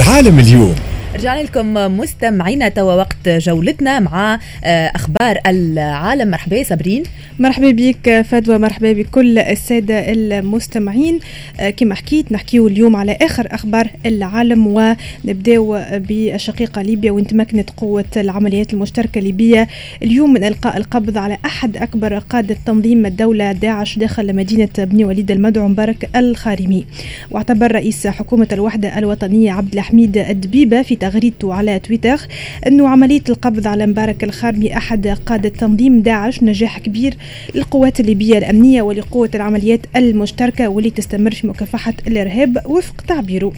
العالم اليوم. رجعنا لكم مستمعينا توا وقت جولتنا مع آه، أخبار العالم. مرحبا صابرين. مرحبا بك فدوى مرحبا بكل السادة المستمعين. آه، كما حكيت نحكيو اليوم على آخر أخبار العالم ونبداو بالشقيقة ليبيا وين تمكنت قوة العمليات المشتركة الليبيه اليوم من إلقاء القبض على أحد أكبر قاده تنظيم الدولة داعش داخل مدينة بني وليد المدعو مبارك الخارمي. واعتبر رئيس حكومة الوحدة الوطنية عبد الحميد الدبيبة في تغريدته على تويتر أنه عملية القبض على مبارك الخارمي أحد قادة تنظيم داعش نجاح كبير للقوات الليبية الأمنية ولقوة العمليات المشتركة واللي تستمر في مكافحة الإرهاب وفق تعبيره.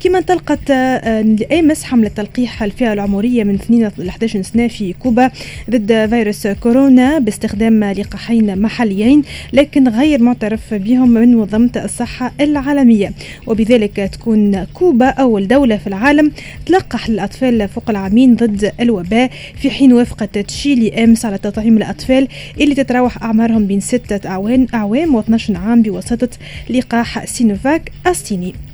كما انطلقت آه، امس حملة تلقيح الفئة العمرية من 2 ل 11 سنة في كوبا ضد فيروس كورونا باستخدام لقاحين محليين لكن غير معترف بهم من منظمة الصحة العالمية. وبذلك تكون كوبا أول دولة في العالم تلقح الاطفال فوق العامين ضد الوباء في حين وافقت تشيلي امس على تطعيم الأطفال اللي تتراوح أعمارهم بين ستة أعوام اعوام و12 عام بواسطة لقاح سينوفاك الصيني.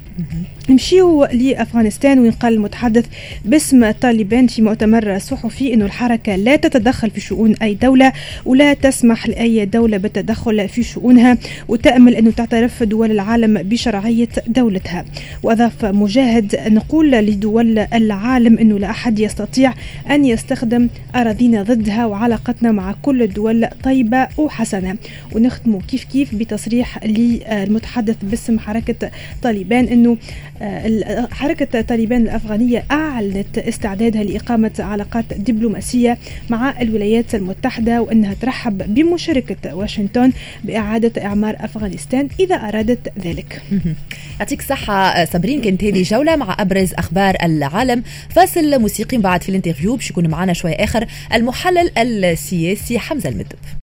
نمشيو لأفغانستان وين قال المتحدث باسم طالبان في مؤتمر صحفي إنه الحركة لا تتدخل في شؤون أي دولة ولا تسمح لأي دولة بالتدخل في شؤونها وتأمل إنه تعترف دول العالم بشرعية دولتها. وأضاف مجاهد نقول لدول العالم إنه لا أحد يستطيع أن يستخدم اراضينا ضدها وعلاقتنا مع كل الدول طيبة وحسنة. ونختم كيف كيف بتصريح للمتحدث باسم حركة طالبان إنه آه، حركة طالبان الأفغانية أعلنت استعدادها لإقامة علاقات دبلوماسية مع الولايات المتحدة وأنها ترحب بمشاركة واشنطن بإعادة إعمار أفغانستان إذا أرادت ذلك. يعطيك الصحة صابرين كانت هذه جولة مع أبرز أخبار العالم. فاصل موسيقي بعد في الانترفيو باش يكون معنا شوي آخر المحلل السياسي حمزة المدب.